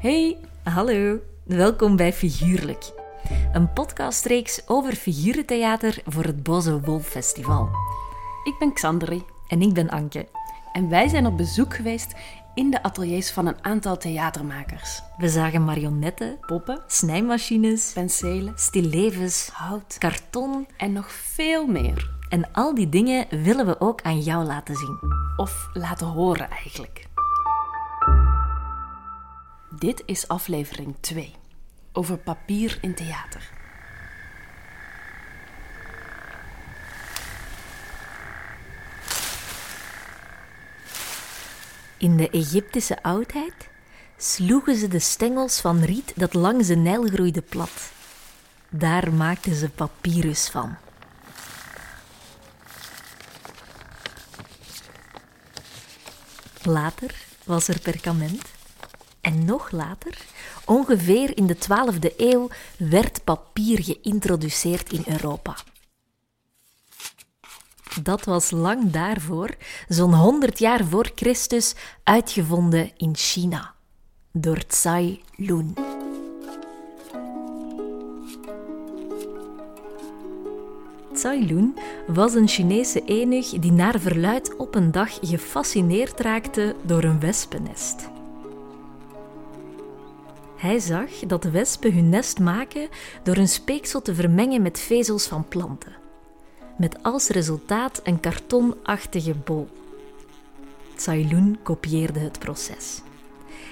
Hey, hallo. Welkom bij Figuurlijk. Een podcastreeks over figurentheater voor het Boze Wolf Festival. Ik ben Xandri. En ik ben Anke. En wij zijn op bezoek geweest in de ateliers van een aantal theatermakers. We zagen marionetten, Poppen, snijmachines, penselen, stillevens, hout karton en nog veel meer. en al die dingen willen we ook aan jou laten zien. Of laten horen eigenlijk. Dit is aflevering 2 over papier in theater. In de Egyptische oudheid sloegen ze de stengels van riet dat langs de Nijl groeide plat. Daar maakten ze papyrus van. Later was er perkament. En nog later, ongeveer in de 12e eeuw, werd papier geïntroduceerd in Europa. Dat was lang daarvoor, zo'n 100 jaar voor Christus, uitgevonden in China door Tsai Lun. Tsai Lun was een Chinese enig die naar verluid op een dag gefascineerd raakte door een wespennest. Hij zag dat wespen hun nest maken door een speeksel te vermengen met vezels van planten met als resultaat een kartonachtige bol. Tsailun kopieerde het proces.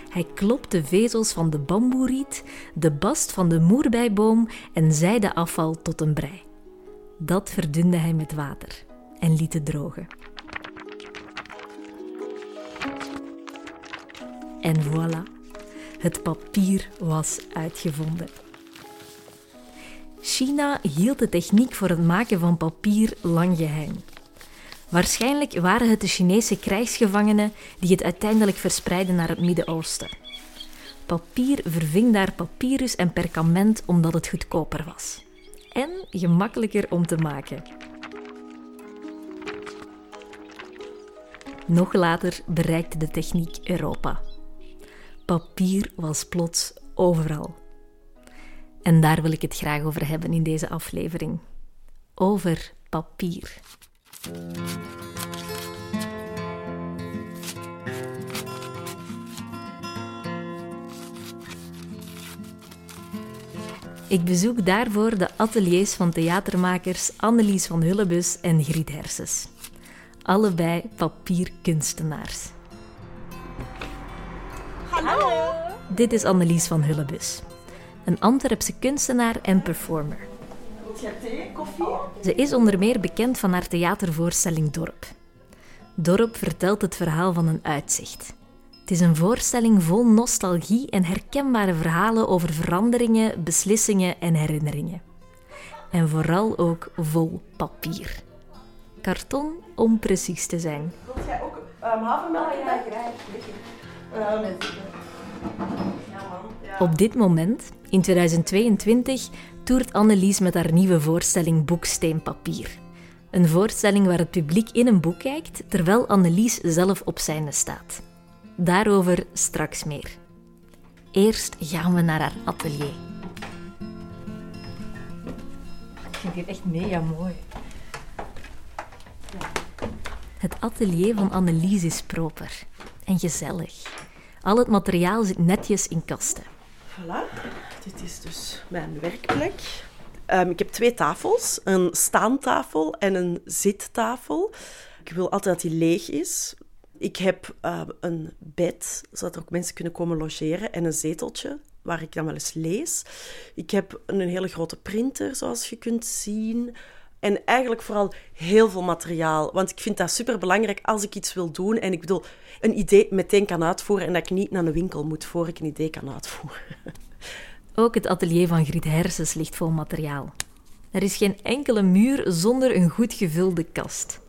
Hij klopte vezels van de bamboeriet, de bast van de moerbeiboom en zijdeafval tot een brei. Dat verdunde hij met water en liet het drogen. En voilà, het papier was uitgevonden. China hield de techniek voor het maken van papier lang geheim. Waarschijnlijk waren het de Chinese krijgsgevangenen die het uiteindelijk verspreidden naar het Midden-Oosten. Papier verving daar papyrus en perkament omdat het goedkoper was. En gemakkelijker om te maken. Nog later bereikte de techniek Europa. Papier was plots overal. En daar wil ik het graag over hebben in deze aflevering. Over papier. Ik bezoek daarvoor de ateliers van theatermakers Annelies van Hullebus en Griet Herses. Allebei papierkunstenaars. Dit is Annelies van Hullebus, een Antwerpse kunstenaar en performer. Thee, koffie? Ze is onder meer bekend van haar theatervoorstelling Dorp. Dorp vertelt het verhaal van een uitzicht. Het is een voorstelling vol nostalgie en herkenbare verhalen over veranderingen, beslissingen en herinneringen. En vooral ook vol papier. Karton om precies te zijn. Wilt jij ook um, havermelk graag. Um, ja. Ja. Op dit moment, in 2022, toert Annelies met haar nieuwe voorstelling Boeksteenpapier. Een voorstelling waar het publiek in een boek kijkt, terwijl Annelies zelf op zijne staat. Daarover straks meer. Eerst gaan we naar haar atelier. Ik vind dit echt mega mooi. Het atelier van Annelies is proper en gezellig. Al het materiaal zit netjes in kasten. Voilà, dit is dus mijn werkplek. Ehm, ik heb twee tafels, een staantafel en een zittafel. Ik wil altijd dat die leeg is. Ik heb ehm, een bed, zodat er ook mensen kunnen komen logeren, en een zeteltje waar ik dan wel eens lees. Ik heb een hele grote printer, zoals je kunt zien. En eigenlijk vooral heel veel materiaal. Want ik vind dat super belangrijk als ik iets wil doen. En ik bedoel, een idee meteen kan uitvoeren. En dat ik niet naar een winkel moet voor ik een idee kan uitvoeren. Ook het atelier van Griet Hersens ligt vol materiaal. Er is geen enkele muur zonder een goed gevulde kast.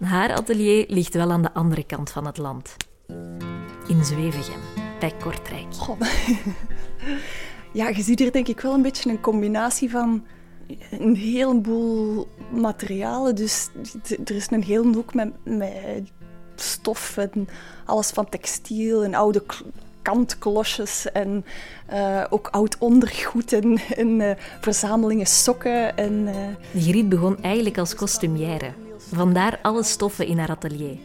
Haar atelier ligt wel aan de andere kant van het land. In Zwevegem, bij Kortrijk. God. Ja, je ziet hier denk ik wel een beetje een combinatie van een heleboel materialen. Dus er is een hele hoek met, met stof en alles van textiel en oude kantklosjes en uh, ook oud ondergoed en, en uh, verzamelingen sokken. En, uh... Griet begon eigenlijk als kostumière. Vandaar alle stoffen in haar atelier.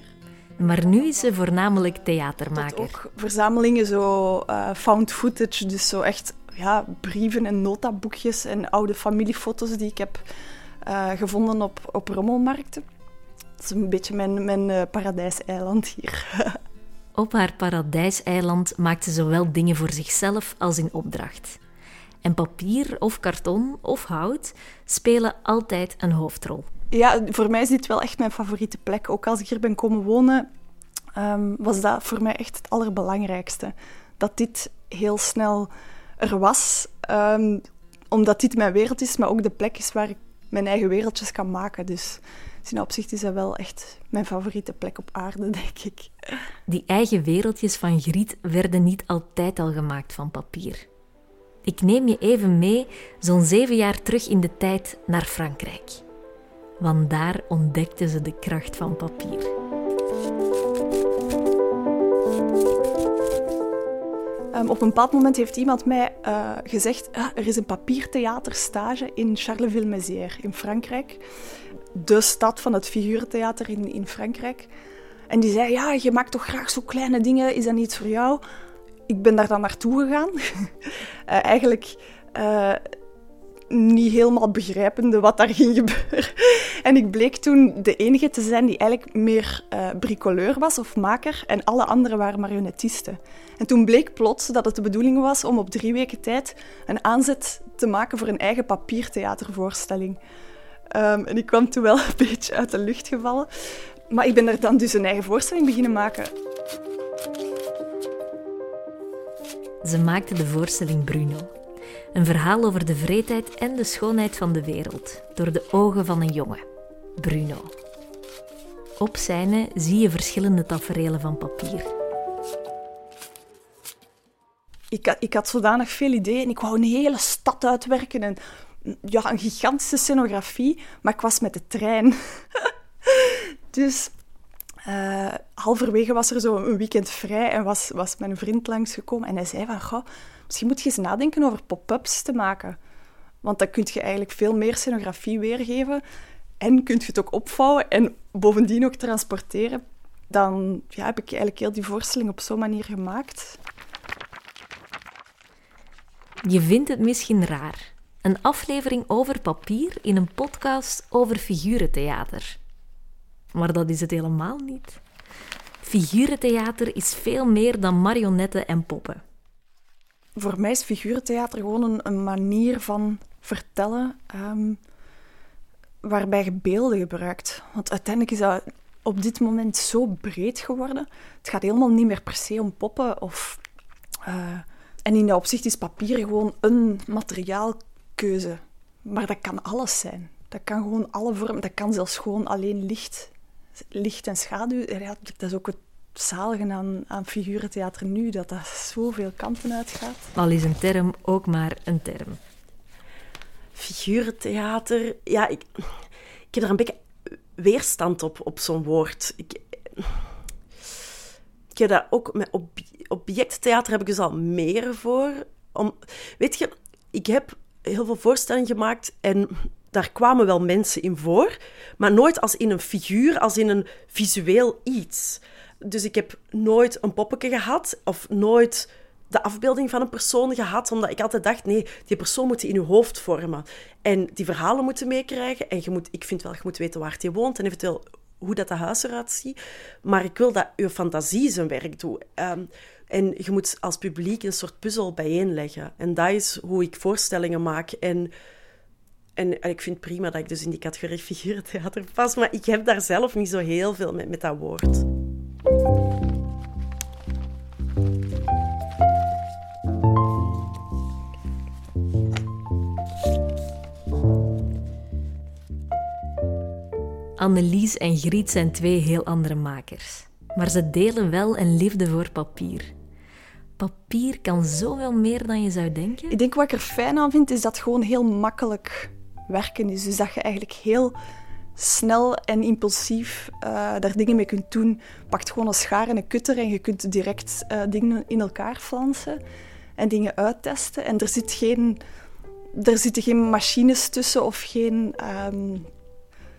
Maar nu is ze voornamelijk theatermaker. ook verzamelingen zo found footage, dus zo echt ja, brieven en notaboekjes en oude familiefoto's die ik heb gevonden op, op rommelmarkten. Dat is een beetje mijn, mijn paradijseiland hier. Op haar paradijseiland maakt ze zowel dingen voor zichzelf als in opdracht. En papier of karton of hout spelen altijd een hoofdrol. Ja, voor mij is dit wel echt mijn favoriete plek. Ook als ik hier ben komen wonen, um, was dat voor mij echt het allerbelangrijkste. Dat dit heel snel er was, um, omdat dit mijn wereld is, maar ook de plek is waar ik mijn eigen wereldjes kan maken. Dus in opzicht is dat wel echt mijn favoriete plek op aarde, denk ik. Die eigen wereldjes van Griet werden niet altijd al gemaakt van papier. Ik neem je even mee, zo'n zeven jaar terug in de tijd, naar Frankrijk. Want daar ontdekten ze de kracht van papier. Um, op een bepaald moment heeft iemand mij uh, gezegd: ah, er is een papiertheaterstage in Charleville-Mézières in Frankrijk de stad van het figuurtheater in, in Frankrijk. En die zei, ja, je maakt toch graag zo kleine dingen, is dat niet voor jou? Ik ben daar dan naartoe gegaan. uh, eigenlijk uh, niet helemaal begrijpende wat daar ging gebeuren. En ik bleek toen de enige te zijn die eigenlijk meer uh, bricoleur was of maker en alle anderen waren marionettisten. En toen bleek plots dat het de bedoeling was om op drie weken tijd een aanzet te maken voor een eigen papiertheatervoorstelling. Um, en ik kwam toen wel een beetje uit de lucht gevallen. Maar ik ben er dan dus een eigen voorstelling beginnen maken. Ze maakte de voorstelling Bruno. Een verhaal over de vreedheid en de schoonheid van de wereld door de ogen van een jongen, Bruno. Op scène zie je verschillende taferelen van papier. Ik ik had zodanig veel ideeën. Ik wou een hele stad uitwerken en ja, een gigantische scenografie, maar ik was met de trein. dus uh, halverwege was er zo een weekend vrij en was, was mijn vriend langsgekomen. En hij zei van, goh, misschien moet je eens nadenken over pop-ups te maken. Want dan kun je eigenlijk veel meer scenografie weergeven. En kun je het ook opvouwen en bovendien ook transporteren. Dan ja, heb ik eigenlijk heel die voorstelling op zo'n manier gemaakt. Je vindt het misschien raar, een aflevering over papier in een podcast over figurentheater. Maar dat is het helemaal niet. Figurentheater is veel meer dan marionetten en poppen. Voor mij is figurentheater gewoon een, een manier van vertellen um, waarbij je beelden gebruikt. Want uiteindelijk is dat op dit moment zo breed geworden. Het gaat helemaal niet meer per se om poppen of... Uh, en in dat opzicht is papier gewoon een materiaal keuze. Maar dat kan alles zijn. Dat kan gewoon alle vormen, dat kan zelfs gewoon alleen licht, licht en schaduw. Dat is ook het zalige aan, aan figurentheater nu, dat dat zoveel kanten uitgaat. Al is een term ook maar een term. Figurentheater, ja, ik, ik heb er een beetje weerstand op, op zo'n woord. Ik, ik heb dat ook met ob, objecttheater heb ik dus al meer voor. Om, weet je, ik heb heel veel voorstellingen gemaakt en daar kwamen wel mensen in voor, maar nooit als in een figuur, als in een visueel iets. Dus ik heb nooit een poppetje gehad of nooit de afbeelding van een persoon gehad, omdat ik altijd dacht, nee, die persoon moet je in je hoofd vormen. En die verhalen moeten meekrijgen. En je moet, ik vind wel, je moet weten waar hij woont en eventueel hoe dat de huis eruit ziet. Maar ik wil dat je fantasie zijn werk doet. Um, en je moet als publiek een soort puzzel bijeenleggen. En dat is hoe ik voorstellingen maak. En, en, ik vind het prima dat ik dus in die categorie figuurtheater pas. Maar ik heb daar zelf niet zo heel veel met, met dat woord. Annelies en Griet zijn twee heel andere makers. Maar ze delen wel een liefde voor papier papier kan zoveel meer dan je zou denken. Ik denk wat ik er fijn aan vind, is dat het gewoon heel makkelijk werken is. Dus dat je eigenlijk heel snel en impulsief uh, daar dingen mee kunt doen. Pakt gewoon een schaar en een kutter en je kunt direct uh, dingen in elkaar flansen en dingen uittesten. En er, zit geen, er zitten geen machines tussen of geen... Um,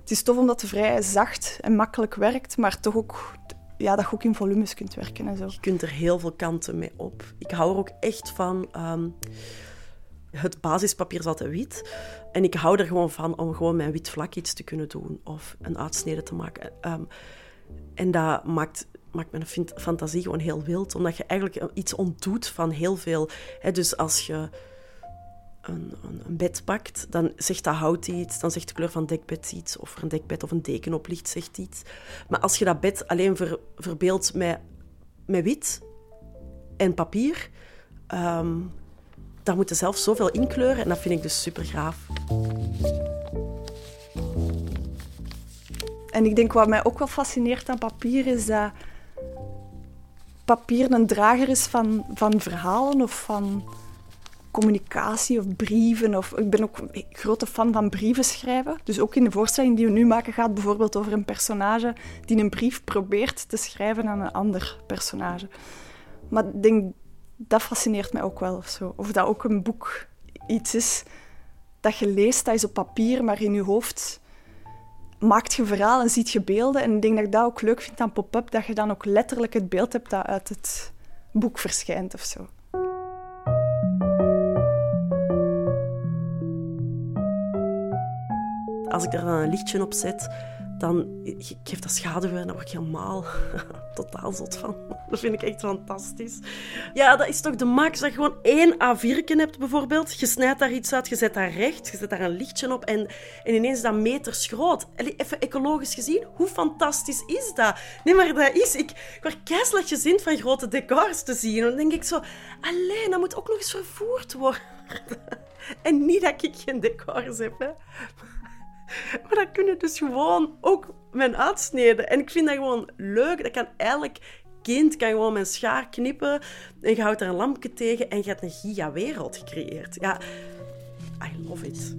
het is tof omdat het vrij zacht en makkelijk werkt, maar toch ook ja, dat je ook in volumes kunt werken en zo. Je kunt er heel veel kanten mee op. Ik hou er ook echt van... Um, het basispapier is altijd wit. En ik hou er gewoon van om gewoon mijn wit vlak iets te kunnen doen. Of een uitsnede te maken. Um, en dat maakt, maakt mijn fantasie gewoon heel wild. Omdat je eigenlijk iets ontdoet van heel veel. dus als je een, een, een, bed pakt, dan zegt dat hout iets, dan zegt de kleur van het dekbed iets, of er een dekbed of een deken op ligt, zegt iets. Maar als je dat bed alleen ver, verbeeldt met, met wit en papier, um, daar moet je zelf zoveel inkleuren en dat vind ik dus super gaaf. En ik denk wat mij ook wel fascineert aan papier is dat papier een drager is van, van verhalen of van communicatie of brieven. Of, ik ben ook een grote fan van brieven schrijven. Dus ook in de voorstelling die we nu maken gaat bijvoorbeeld over een personage die een brief probeert te schrijven aan een ander personage. Maar ik denk, dat fascineert mij ook wel of zo. Of dat ook een boek iets is dat je leest, dat is op papier, maar in je hoofd maakt je verhaal en ziet je beelden. En ik denk dat ik dat ook leuk vind aan pop-up, dat je dan ook letterlijk het beeld hebt dat uit het boek verschijnt of zo. Als ik daar dan een lichtje op zet, dan geeft dat schaduwen en word ik helemaal totaal zot van. Dat vind ik echt fantastisch. Ja, dat is toch de max dat je gewoon één A4 hebt bijvoorbeeld. Je snijdt daar iets uit, je zet daar recht, je zet daar een lichtje op en, en ineens is dat meters groot. Even ecologisch gezien, hoe fantastisch is dat? Nee, maar dat is... Ik, ik word keiselijk gezind van grote decors te zien. En dan denk ik zo, alleen, dat moet ook nog eens vervoerd worden. En niet dat ik geen decors heb, hè. Maar dat kunnen dus gewoon ook mijn uitsneden. En ik vind dat gewoon leuk. Dat kan elk kind kan gewoon mijn schaar knippen en je houdt er een lampje tegen en je hebt een giga-wereld gecreëerd. Ja, I love it.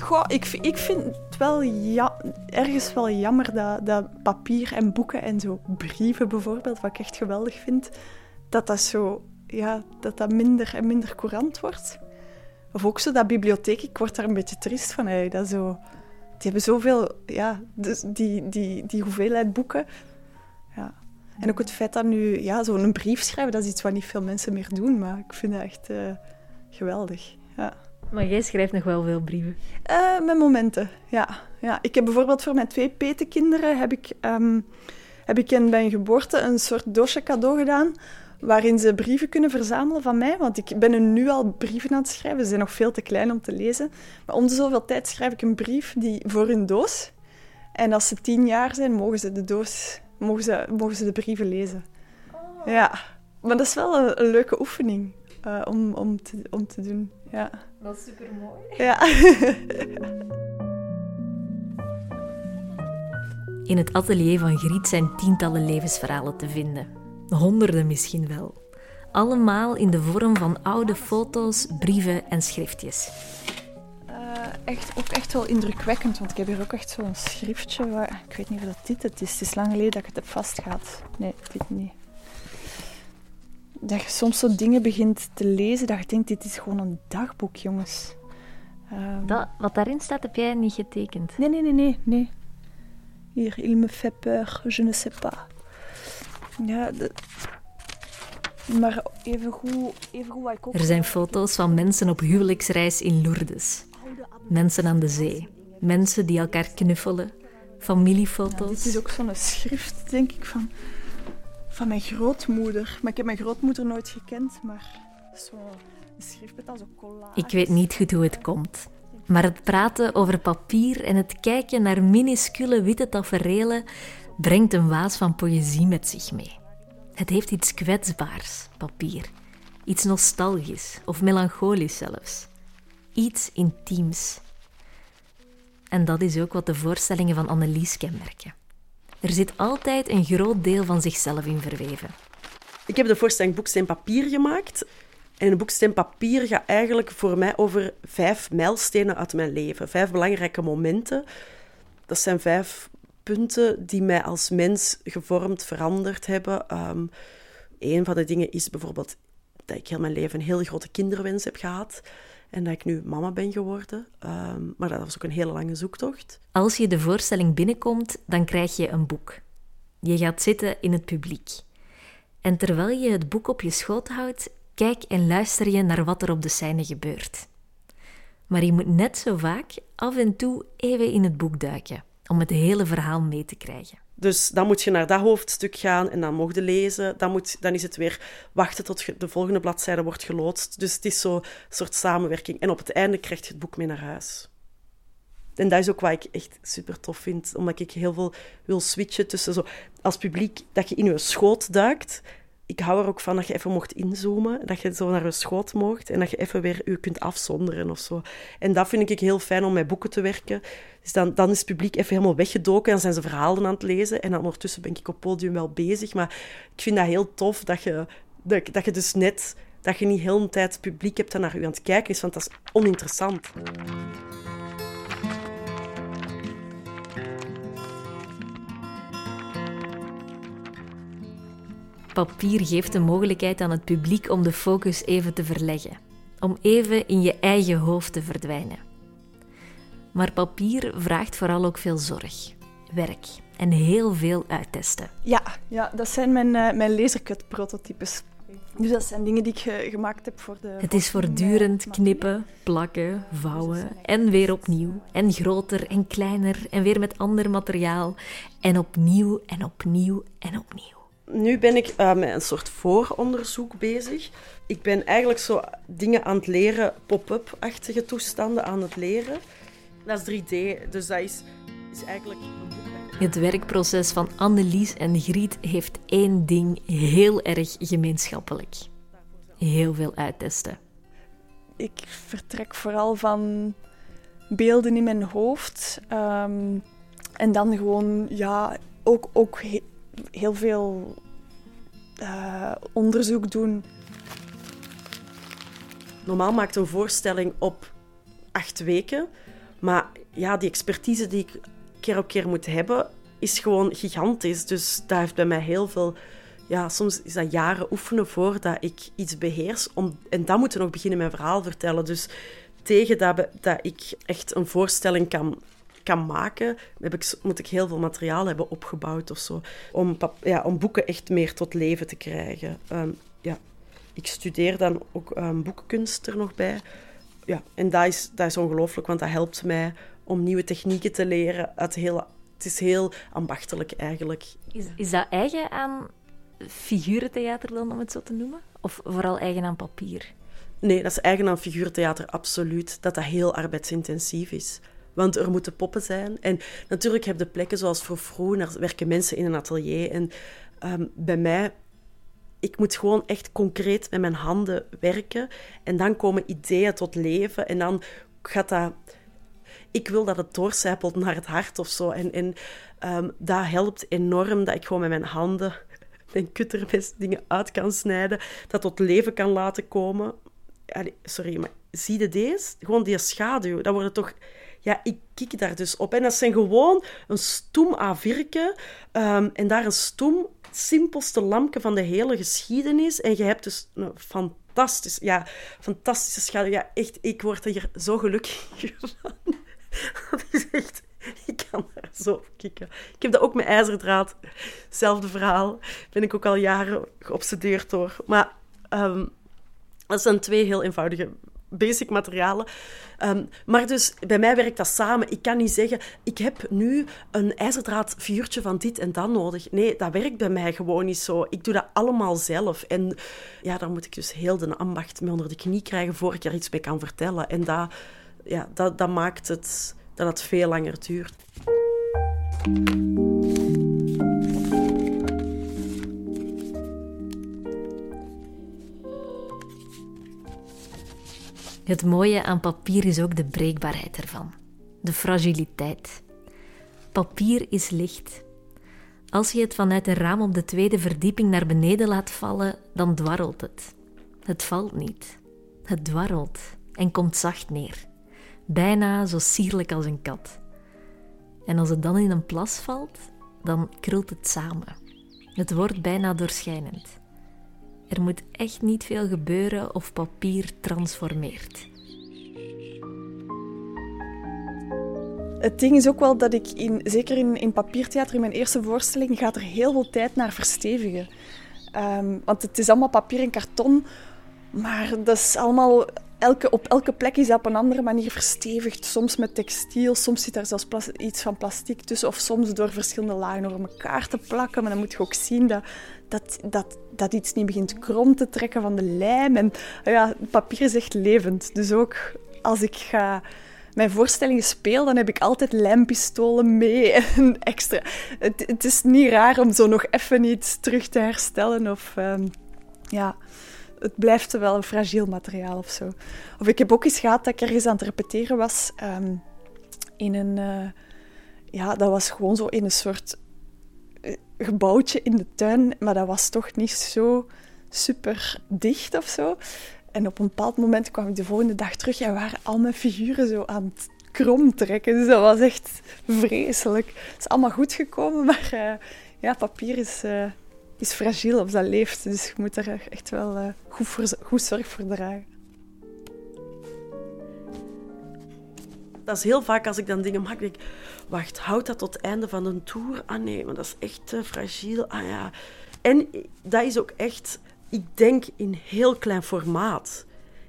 Goh, ik, ik vind het wel ja, ergens wel jammer dat, dat papier en boeken en zo brieven bijvoorbeeld, wat ik echt geweldig vind, dat dat zo ja, dat dat minder en minder courant wordt. Of ook zo dat bibliotheek, ik word daar een beetje triest van. Hey, dat zo, die hebben zoveel, ja, dus die, die, die hoeveelheid boeken. Ja. En ook het feit dat nu, ja, zo'n brief schrijven, dat is iets wat niet veel mensen meer doen. Maar ik vind dat echt uh, geweldig. Ja. Maar jij schrijft nog wel veel brieven? Uh, met momenten, ja. ja. Ik heb bijvoorbeeld voor mijn twee petekinderen heb ik, um, heb ik bij hun geboorte een soort doosje cadeau gedaan waarin ze brieven kunnen verzamelen van mij. Want ik ben er nu al brieven aan het schrijven. Ze zijn nog veel te klein om te lezen. Maar om de zoveel tijd schrijf ik een brief die, voor hun doos. En als ze tien jaar zijn, mogen ze de doos, mogen ze, mogen ze de brieven lezen. Oh. Ja, maar dat is wel een, een leuke oefening uh, om, om, te, om te doen. Ja. Dat is super mooi. Ja. In het atelier van Griet zijn tientallen levensverhalen te vinden honderden misschien wel. Allemaal in de vorm van oude foto's, brieven en schriftjes. Uh, echt, ook echt wel indrukwekkend, want ik heb hier ook echt zo'n schriftje. Waar, ik weet niet of dat dit het is. Het is lang geleden dat ik het heb vastgehad. Nee, dit niet. Dat je soms zo dingen begint te lezen dat je denkt, dit is gewoon een dagboek, jongens. Um, dat, wat daarin staat, heb jij niet getekend? Nee, nee, nee, nee. nee. Hier, il me fait peur, je ne sais pas. Ja, maar even goed, even goed wat ik ook... Er zijn foto's van mensen op huwelijksreis in Lourdes. Mensen aan de zee. Mensen die elkaar knuffelen. Familiefoto's. dit is ook zo'n schrift, denk ik, van, van mijn grootmoeder. Maar ik heb mijn grootmoeder nooit gekend, maar zo'n schrift met als een collage. Ik weet niet goed hoe het komt. Maar het praten over papier en het kijken naar minuscule witte taferelen brengt een waas van poëzie met zich mee. Het heeft iets kwetsbaars, papier. Iets nostalgisch of melancholisch zelfs. Iets intiems. En dat is ook wat de voorstellingen van Annelies kenmerken. Er zit altijd een groot deel van zichzelf in verweven. Ik heb de voorstelling Boek en Papier gemaakt. En een boek Papier gaat eigenlijk voor mij over vijf mijlstenen uit mijn leven. Vijf belangrijke momenten. Dat zijn vijf punten die mij als mens gevormd, veranderd hebben. Um, een van de dingen is bijvoorbeeld dat ik heel mijn leven een heel grote kinderwens heb gehad. En dat ik nu mama ben geworden. Ehm, maar dat was ook een hele lange zoektocht. Als je de voorstelling binnenkomt, dan krijg je een boek. Je gaat zitten in het publiek. En terwijl je het boek op je schoot houdt, kijk en luister je naar wat er op de scène gebeurt. Maar je moet net zo vaak af en toe even in het boek duiken om het hele verhaal mee te krijgen. Dus dan moet je naar dat hoofdstuk gaan en dan je lezen. Dan, moet, dan is het weer wachten tot de volgende bladzijde wordt geloodst. Dus het is zo'n soort samenwerking. En op het einde krijg je het boek mee naar huis. En dat is ook wat ik echt super tof vind, omdat ik heel veel wil switchen tussen zo als publiek dat je in je schoot duikt ik hou er ook van dat je even mocht inzoomen, dat je zo naar je schoot mocht en dat je even weer je kunt afzonderen of zo. En dat vind ik heel fijn om met boeken te werken. Dus dan, dan is het publiek even helemaal weggedoken en zijn ze verhalen aan het lezen. En dan ondertussen ben ik op podium wel bezig. Maar ik vind dat heel tof dat je, dat, dat je dus net, dat je niet heel de tijd publiek hebt dat naar je aan het kijken is, want dat is oninteressant. Papier geeft de mogelijkheid aan het publiek om de focus even te verleggen, om even in je eigen hoofd te verdwijnen. Maar papier vraagt vooral ook veel zorg, werk en heel veel uittesten. Ja, ja dat zijn mijn, uh, mijn lasercut-prototypes. Dus dat zijn dingen die ik gemaakt heb voor de... Het is voortdurend knippen, plakken, vouwen en weer opnieuw. En groter en kleiner en weer met ander materiaal. En opnieuw en opnieuw en opnieuw nu ben ik uh, met een soort vooronderzoek bezig. Ik ben eigenlijk zo dingen aan het leren, pop-up-achtige toestanden aan het leren. Dat is 3D, dus dat is, is eigenlijk een boek. Het werkproces van Annelies en Griet heeft één ding heel erg gemeenschappelijk. Heel veel uittesten. Ik vertrek vooral van beelden in mijn hoofd. Ehm, en dan gewoon, ja, ook, ook heel veel uh, onderzoek doen. Normaal maakt een voorstelling op acht weken. Maar ja, die expertise die ik keer op keer moet hebben, is gewoon gigantisch. Dus daar heeft bij mij heel veel... Ja, soms is dat jaren oefenen voordat ik iets beheers. En dan moet ik nog beginnen mijn verhaal vertellen. Dus tegen dat, dat ik echt een voorstelling kan kan maken, heb ik, moet ik heel veel materiaal hebben opgebouwd of zo. Om, ja, om boeken echt meer tot leven te krijgen. Um, ja. Ik studeer dan ook um, boekkunst er nog bij. Ja, en dat is, dat is ongelooflijk, want dat helpt mij om nieuwe technieken te leren. Het, heel, het is heel ambachtelijk eigenlijk. Is, is dat eigen aan figurentheater dan, om het zo te noemen? Of vooral eigen aan papier? Nee, dat is eigen aan figuurtheater, absoluut. Dat dat heel arbeidsintensief is. Want er moeten poppen zijn. En natuurlijk heb je plekken zoals voor vroeg, daar werken mensen in een atelier. En ehm, bij mij, ik moet gewoon echt concreet met mijn handen werken. En dan komen ideeën tot leven. En dan gaat dat... Ik wil dat het doorcijpelt naar het hart of zo. En, en um, dat helpt enorm dat ik gewoon met mijn handen mijn kuttermes dingen uit kan snijden. Dat tot leven kan laten komen. Sorry, maar zie je deze? Gewoon die schaduw. Dat wordt toch ja, ik kik daar dus op. En dat zijn gewoon een stoem A4'tje um, en daar een stoem, simpelste lampje van de hele geschiedenis. En je hebt dus een fantastisch, ja, fantastische schaduw. Ja, echt, ik word hier zo gelukkig van. Dat is echt... Ik kan daar zo op kikken. Ik heb dat ook met ijzerdraad. Hetzelfde verhaal. Ben ik ook al jaren geobsedeerd door. Maar um, dat zijn twee heel eenvoudige basic materialen. Ehm, maar dus bij mij werkt dat samen. Ik kan niet zeggen, ik heb nu een ijzerdraad vuurtje van dit en dat nodig. Nee, dat werkt bij mij gewoon niet zo. Ik doe dat allemaal zelf. En ja, daar moet ik dus heel de ambacht mee onder de knie krijgen voor ik er iets mee kan vertellen. En dat, ja, dat, dat maakt het dat het veel langer duurt. Het mooie aan papier is ook de breekbaarheid ervan, de fragiliteit. Papier is licht. Als je het vanuit een raam op de tweede verdieping naar beneden laat vallen, dan dwarrelt het. Het valt niet. Het dwarrelt en komt zacht neer. Bijna zo sierlijk als een kat. En als het dan in een plas valt, dan krult het samen. Het wordt bijna doorschijnend. Er moet echt niet veel gebeuren of papier transformeert. Het ding is ook wel dat ik, in, zeker in, in papiertheater, in mijn eerste voorstelling, gaat er heel veel tijd naar verstevigen. Um, want het is allemaal papier en karton, maar dat is allemaal elke, op elke plek is dat op een andere manier verstevigd. Soms met textiel, soms zit er zelfs iets van plastic tussen. Of soms door verschillende lagen over elkaar te plakken. Maar dan moet je ook zien dat, dat, dat, dat iets niet begint krom te trekken van de lijm. En ja, papier is echt levend. Dus ook als ik ga mijn voorstellingen speel, dan heb ik altijd lijmpistolen mee en extra. Het, het, is niet raar om zo nog even iets terug te herstellen of... Um, ja, het blijft wel een fragiel materiaal of zo. Of ik heb ook eens gehad dat ik ergens aan het repeteren was ehm, in een... Uh, ja, dat was gewoon zo in een soort gebouwtje in de tuin, maar dat was toch niet zo super dicht of zo. En op een bepaald moment kwam ik de volgende dag terug en waren al mijn figuren zo aan het krom trekken. Dus dat was echt vreselijk. Het is allemaal goed gekomen, maar uh, ja, papier is is fragiel of dat leeft. Dus je moet er echt wel uh, goed, voor, goed zorg voor dragen. Dat is heel vaak als ik dan dingen maak, denk ik, wacht, houd dat tot het einde van een tour? Ah nee, maar dat is echt uh, fragiel. Ah ja. En dat is ook echt, ik denk in heel klein formaat.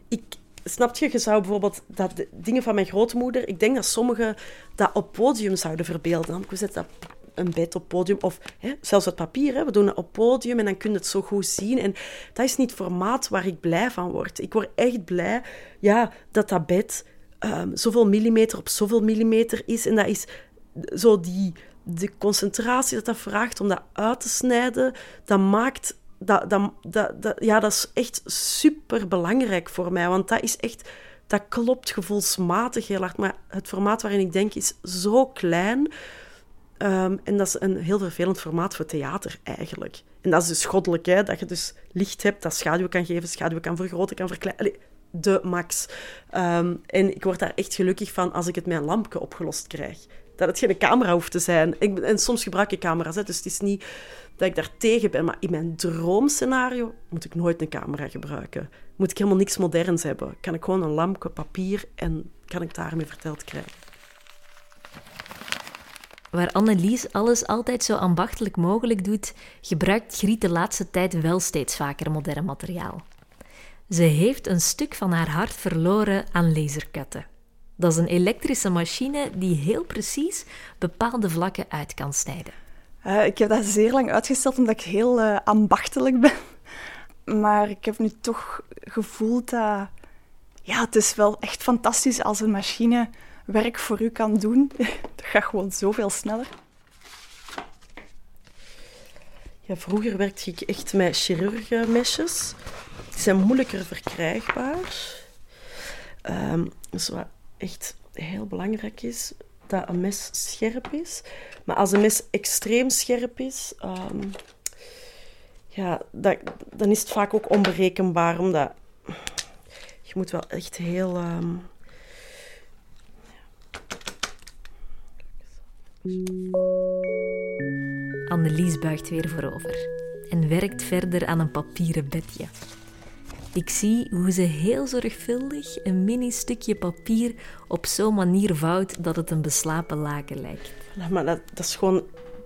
Ik, snap je, je zou bijvoorbeeld dat dingen van mijn grootmoeder, ik denk dat sommigen dat op podium zouden verbeelden. Dan zet dat een bed op podium. Of hè, zelfs het papier. Hè, we doen het op podium en dan kun je het zo goed zien. En dat is niet het formaat waar ik blij van word. Ik word echt blij ja, dat dat bed um, zoveel millimeter op zoveel millimeter is. En dat is zo die de concentratie dat dat vraagt om dat uit te snijden, dat maakt... Dat, dat, dat, ja, dat is echt super belangrijk voor mij. Want dat is echt... Dat klopt gevoelsmatig heel hard. Maar het formaat waarin ik denk is zo klein Ehm, en dat is een heel vervelend formaat voor theater eigenlijk. En dat is dus goddelijk, hè? dat je dus licht hebt, dat schaduw kan geven, schaduw kan vergroten, kan verkleinen. de max. Ehm, en ik word daar echt gelukkig van als ik het met een lampje opgelost krijg. Dat het geen camera hoeft te zijn. Ik, en soms gebruik ik camera's, dus het is niet dat ik daar tegen ben. Maar in mijn droomscenario moet ik nooit een camera gebruiken. Moet ik helemaal niks moderns hebben. Kan ik gewoon een lampje, papier en kan ik daarmee verteld krijgen. Waar Annelies alles altijd zo ambachtelijk mogelijk doet, gebruikt Griet de laatste tijd wel steeds vaker modern materiaal. Ze heeft een stuk van haar hart verloren aan laserkutten. Dat is een elektrische machine die heel precies bepaalde vlakken uit kan snijden. Uh, ik heb dat zeer lang uitgesteld omdat ik heel uh, ambachtelijk ben. Maar ik heb nu toch gevoeld dat... Ja, het is wel echt fantastisch als een machine werk voor u kan doen. Dat gaat gewoon zoveel sneller. Ja, vroeger werkte ik echt met chirurgenmesjes. Die zijn moeilijker verkrijgbaar. Um, dus wat echt heel belangrijk is, dat een mes scherp is. Maar als een mes extreem scherp is, um, ja, dan is het vaak ook onberekenbaar, omdat je moet wel echt heel... Um, Annelies buigt weer voorover en werkt verder aan een papieren bedje. Ik zie hoe ze heel zorgvuldig een mini stukje papier op zo'n manier vouwt dat het een beslapen laken lijkt. maar dat, dat is gewoon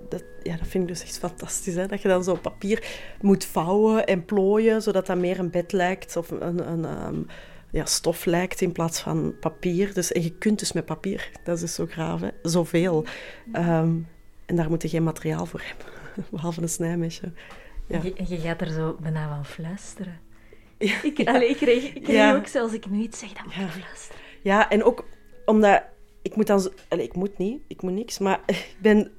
dat, ja, dat vind ik dus echt fantastisch. Hè? Dat je dan zo papier moet vouwen en plooien, zodat dat meer een bed lijkt of een, een, ehm, ja, stof lijkt in plaats van papier. Dus, en je kunt dus met papier, dat is dus zo graaf, hè? zoveel. Um, en daar moet je geen materiaal voor hebben, behalve een snijmesje. Ja. Je, je gaat er zo bijna van fluisteren. Ja. Ik, allee, ik kreeg, ik kreeg ook zelfs ik nu iets zeg, dan moet ja. fluisteren. Ja, en ook omdat... Ik moet dan... Zo, allee, ik moet niet, ik moet niks, maar ik ben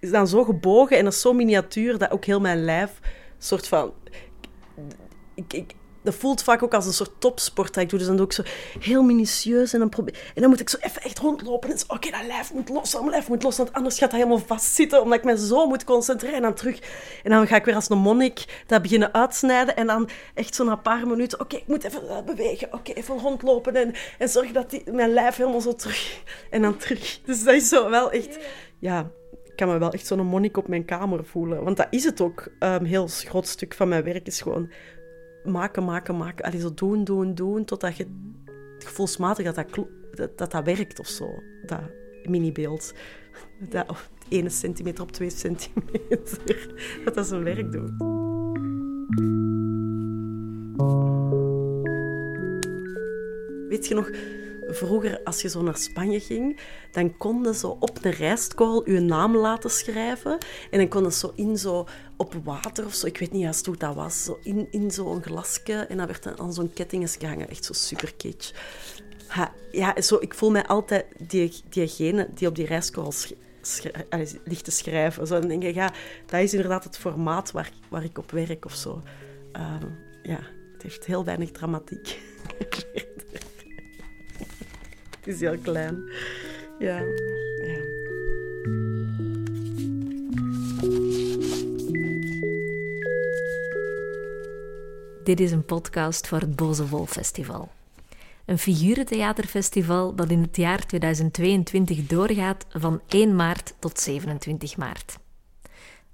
dan zo gebogen en dat is zo miniatuur dat ook heel mijn lijf soort van... Ik, ik, dat voelt vaak ook als een soort topsport dat ik doe. Dus dan doe ik zo heel minutieus en dan, probeer, en dan moet ik zo even echt rondlopen. En zo, oké, dat lijf moet los, dat lijf moet los, want anders gaat dat helemaal vastzitten, omdat ik me zo moet concentreren. En dan terug. En dan ga ik weer als een monnik dat beginnen uitsnijden. En dan echt zo na een paar minuten, oké, ik moet even eh, bewegen. Oké, even rondlopen en, en zorgen dat die, mijn lijf helemaal zo terug... En dan terug. Dus dat is zo wel echt... Ja, ik kan me wel echt zo'n monnik op mijn kamer voelen. Want dat is het ook. Een heel groot stuk van mijn werk is gewoon maken, maken, maken. Allee, zo doen, doen, doen, totdat je gevoelsmatig dat dat, dat, dat, dat werkt of zo. Dat mini-beeld. Dat op ene centimeter op twee centimeter. Dat dat zijn werk doet. Weet je nog, vroeger als je zo naar Spanje ging, dan kon je zo op een rijstkorrel je naam laten schrijven. En dan kon je zo in zo op water of zo, ik weet niet juist hoe dat was, zo in, in zo'n glasje. En dan werd dan aan zo'n ketting gehangen. Echt zo super kitsch. Ja, zo, ik voel mij altijd die, diegene die op die rijstkorrel ligt te schrijven. Zo, dan denk ik, ja, dat is inderdaad het formaat waar, waar ik op werk of zo. Ehm, ja, het heeft heel weinig dramatiek. Het is heel klein. Ja. ja. Dit is een podcast voor het Boze Wolf Festival. Een figurentheaterfestival dat in het jaar 2022 doorgaat van 1 maart tot 27 maart.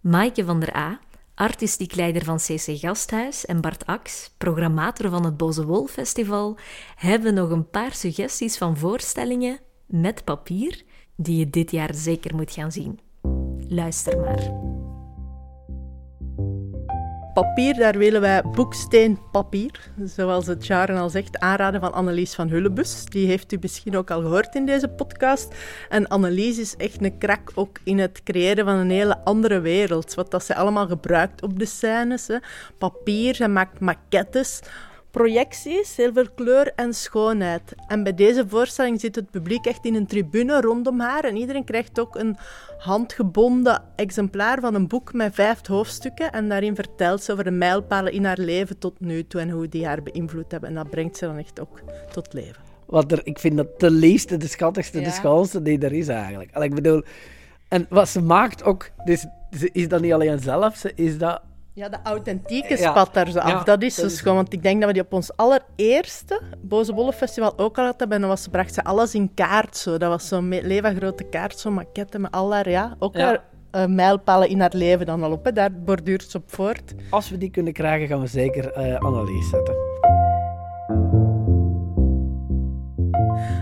Maaike van der A, artistiek leider van CC Gasthuis, en Bart Ax, programmator van het Boze Wolf Festival, hebben nog een paar suggesties van voorstellingen met papier die je dit jaar zeker moet gaan zien. Luister maar. Papier, daar willen wij boeksteen papier, zoals het jaren al zegt, aanraden van Annelies van Hullebus. Die heeft u misschien ook al gehoord in deze podcast. En Annelies is echt een krak ook in het creëren van een hele andere wereld. Wat dat ze allemaal gebruikt op de scènes. Hè. Papier, ze maakt maquettes, projecties, heel veel kleur en schoonheid. En bij deze voorstelling zit het publiek echt in een tribune rondom haar. En iedereen krijgt ook een handgebonden exemplaar van een boek met vijf hoofdstukken. En daarin vertelt ze over de mijlpalen in haar leven tot nu toe en hoe die haar beïnvloed hebben. En dat brengt ze dan echt ook tot leven. Wat er, ik vind dat de leefste, de schattigste, de schoonste die er is eigenlijk. En ik bedoel, en wat ze maakt ook, dus, ze is dat niet alleen zelf, ze is dat Ja, de authentieke Ja. spat daar zo af. Ja, dat is zo schoon. Want ik denk dat we die op ons allereerste Boze Wollen Festival ook al hadden. En dan was, bracht ze alles in kaart. Zo. Dat was zo'n me- leva grote kaart, zo'n maquette met al haar, ja, ook Ja. haar eh, mijlpalen in haar leven dan al op. Hè. Daar borduurt ze op voort. als we die kunnen krijgen, gaan we zeker analyse zetten.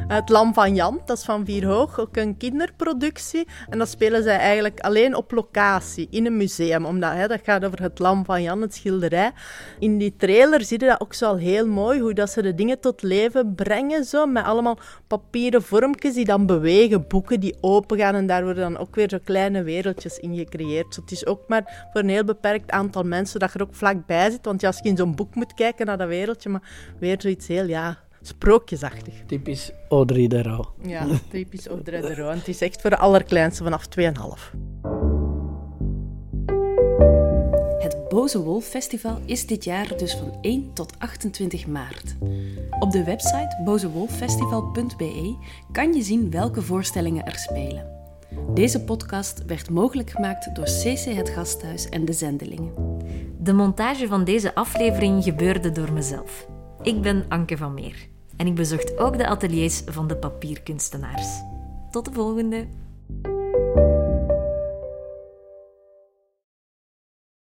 Het Lam van Jan, dat is van Vierhoog, ook een kinderproductie. En dat spelen zij eigenlijk alleen op locatie, in een museum. Omdat hè, dat gaat over het Lam van Jan, het schilderij. In die trailer zie je dat ook zo al heel mooi, hoe dat ze de dingen tot leven brengen. Zo, met allemaal papieren vormpjes die dan bewegen, boeken die opengaan. En daar worden dan ook weer zo kleine wereldjes in gecreëerd. Zo, het is ook maar voor een heel beperkt aantal mensen dat je er ook vlakbij zit. Want ja, als je in zo'n boek moet kijken naar dat wereldje, maar weer zoiets heel, ja, sprookjesachtig. Typisch Audrey de Roo. Ja, typisch Audrey de Roo. En het is echt voor de allerkleinste vanaf 2,5. Het Boze Wolf Festival is dit jaar dus van 1 tot 28 maart. Op de website bozewolffestival.be kan je zien welke voorstellingen er spelen. Deze podcast werd mogelijk gemaakt door CC Het Gasthuis en de Zendelingen. De montage van deze aflevering gebeurde door mezelf. Ik ben Anke van Meer en ik bezocht ook de ateliers van de papierkunstenaars. Tot de volgende!